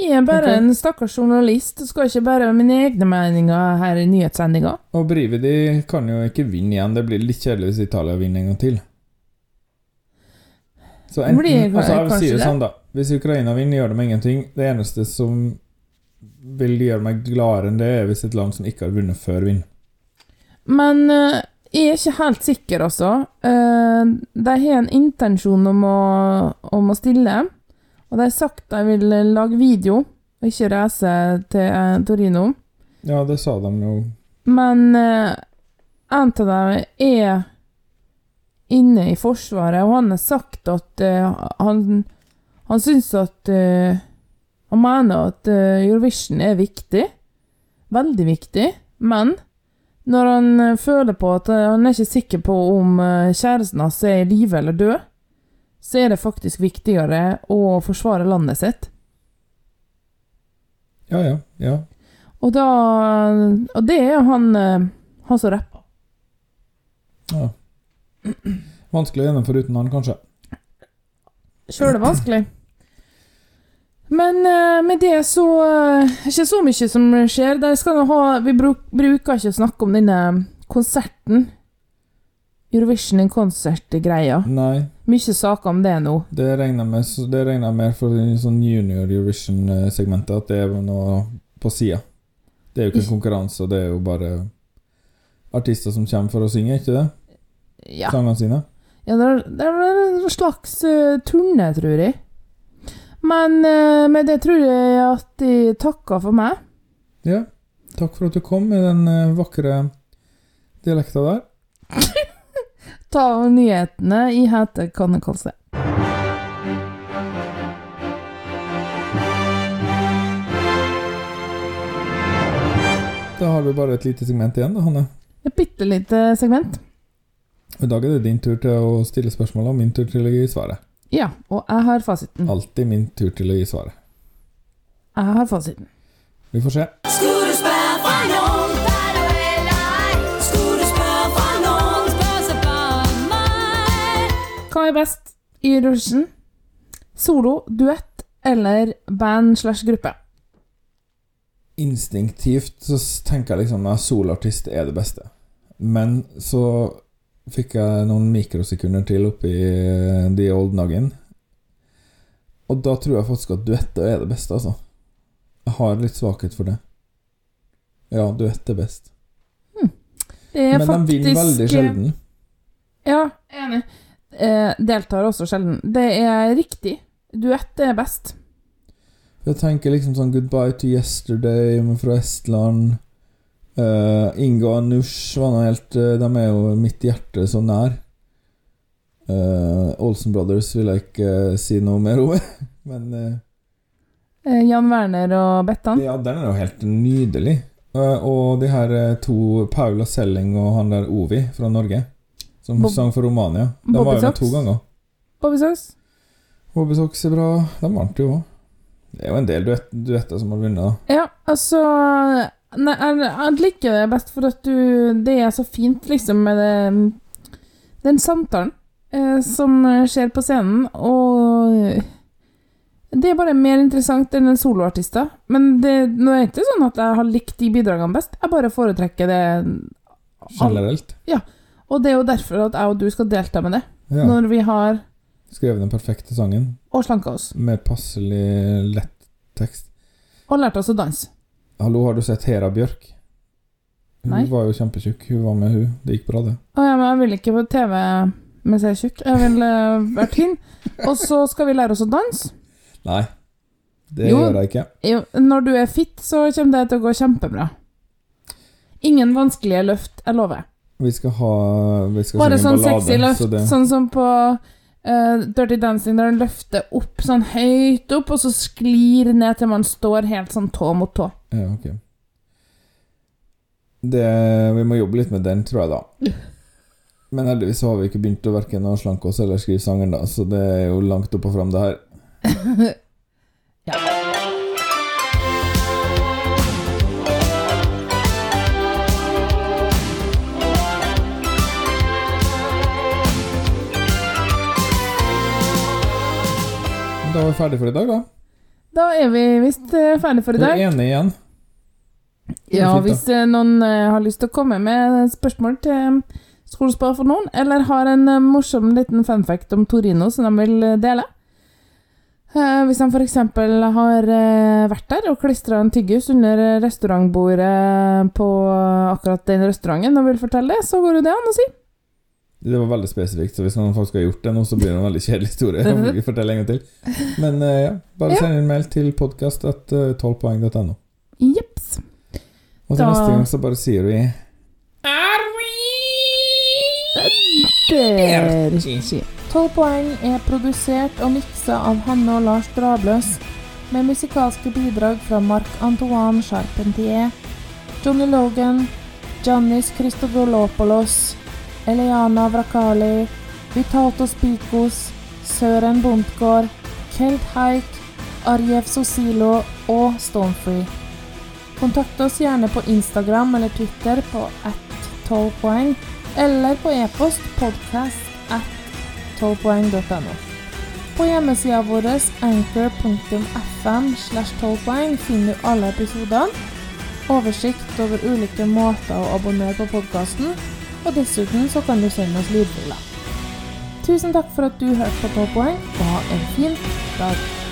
Jeg er bare okay. en stakkars journalist. Skal ikke bare ha mine egne meninger her i nyhetssendinga. Og Brividi kan jo ikke vinne igjen. Det blir litt kjedelig hvis Italia vinner en gang til. Så enten, Blir altså jeg sier det det? sånn, da. Hvis Ukraina vinner, gjør de ingenting. Det eneste som vil gjøre meg gladere enn det, er hvis et land som ikke har vunnet før, vinner. Men eh, jeg er ikke helt sikker, altså. Eh, de har en intensjon om å, om å stille. Og de har sagt de vil lage video, og ikke reise til eh, Torino. Ja, det sa de jo. Men eh, en av dem er inne i Forsvaret, og han har sagt at uh, han, han syns at uh, Han mener at uh, Eurovision er viktig. Veldig viktig. Men når han eh, føler på at eh, han er ikke sikker på om eh, kjæresten hans er i live eller død, så er det faktisk viktigere å forsvare landet sitt. Ja, ja. ja. Og da Og det er han, han som rapper. ja. Vanskelig å gjennomføre uten han, kanskje. Sjøl er det vanskelig. Men eh, med det så eh, Ikke så mye som skjer. Ha Vi bruk, bruker ikke å snakke om denne konserten. Eurovision in konsert-greia. Nei, Mye saker om det nå. det regner med så- Det regner med for sånn junior Eurovision-segmentet, at det er noe på sida. Det er jo ikke en konkurranse, det er jo bare artister som kommer for å synge, ikke det? Ja. Sangene sine. Ja, det er, det er en slags uh, turné, tror jeg. Men eh, med det tror jeg at de takker for meg. Ja. Takk for at du kom med den eh, vakre dialekta der. Ta av nyhetene i hete kannekolse. Da har vi bare et lite segment igjen, da, Hanne. Et bitte lite segment. I dag er det din tur til å stille spørsmål og min tur til å gi svaret. Ja, og jeg har fasiten. Alltid min tur til å gi svaret. Jeg har fasiten. Vi får se. Skulle du spørre fra noen. Hva er best i Eurovision? Solo, duett eller band slash gruppe? Instinktivt så tenker jeg liksom at soloartist er det beste. Men så fikk jeg noen mikrosekunder til oppi eh, the old noggin. Og da tror jeg faktisk at duetter er det beste, altså. Jeg har litt svakhet for det. Ja, duett er best. Det er Men de vinner veldig sjelden. Ja, enig. Eh, deltar også sjelden. Det er riktig. Duett er best. Jeg tenker liksom sånn Goodbye to Yesterday fra Estland. Uh, Inga og Nush var noe helt eh, De er jo mitt hjerte så nær. Uh, Olsen Brothers vil jeg ikke uh, si noe mer om. Men eh, Eh, Jan Werner og Bettan. ja, den er jo helt nydelig. Eh, og de her eh, to, Paula Selling og han der Ovi fra Norge, som Bob- sang for Romania, de Bobby var jo med to ganger. Bobby Socks. Bobby Sox er bra. De vant jo òg. Det er jo en del duett, duetter som har vunnet. Ja, altså Nei, jeg, jeg liker det best for at du Det er så fint, liksom, med det Den samtalen eh, som skjer på scenen, og Det er bare mer interessant enn en soloartister. Men det, nå er det ikke sånn at jeg har likt de bidragene best. Jeg bare foretrekker det Generelt. Og det er jo derfor at jeg og du skal delta med det. Ja. Når vi har Skrevet den perfekte sangen Og slanka oss. med passelig lett tekst. Og lært oss å danse. Hallo, har du sett Hera Bjørk? Hun Nei. var jo kjempetjukk. Hun var med, hun. Det gikk bra, det. Å ja, men jeg vil ikke på TV mens jeg er tjukk. Jeg vil uh, være tynn. Og så skal vi lære oss å danse. Nei. Det Jo. gjør jeg ikke. Jo, Når du er fit, så kommer det til å gå kjempebra. Ingen vanskelige løft, jeg lover. Vi skal ha Vi skal Bare synge sånn ballade, sexy løft, så det sånn som på eh, Dirty Dancing, der den løfter opp sånn høyt opp, og så sklir ned til man står helt sånn tå mot tå. Ja, ok. Det, vi må jobbe litt med den, tror jeg, da. Men heldigvis har vi ikke begynt å verken å slanke oss eller skrive sangen, da, så det er jo langt opp og fram, det her. ja. Da var vi ferdig for i dag, da. Da er vi visst ferdige ferdig for i dag. Vi er enige igjen. Er Ja, fint, hvis eh, noen eh, har lyst til å komme med spørsmål til Skolespar for noen, eller har en eh, morsom liten funfact om Torino som de vil eh, dele. Eh, hvis de f.eks. har eh, vært der og klistra en tyggis under eh, restaurantbordet på akkurat den restauranten og vil fortelle det, så går jo det an å si. Det var veldig spesifikt, så hvis noen folk skal ha gjort det nå, så blir det en veldig kjedelig historie. Jeg må ikke fortelle en gang til. Men uh, ja, bare Ja. send en mail til podkast.12poeng.no. Jepps. Og til Da- neste gang så bare sier vi Derki. 12 poeng er produsert og miksa av Hanne og Lars Drabløs, med musikalske bidrag fra Marc-Antoine Charpentier, Johnny Logan, Giannis Christodolopoulos, Eliana Vrakali, Vitato Spikos, Søren Bondgård, Kelt Haik, Arjev Sosilo og Stonefree. Kontakt oss gjerne på Instagram eller Twitter på at 12 poeng, eller på e-post podcast at 12poeng.no. På hjemmesida vår anchor.fm slash 12 poeng finner du alle episodene, oversikt over ulike måter å abonnere på podkasten, og dessuten så kan du sende oss lydfiler. Tusen takk for at du hørte på 12 poeng, og ha en fin dag.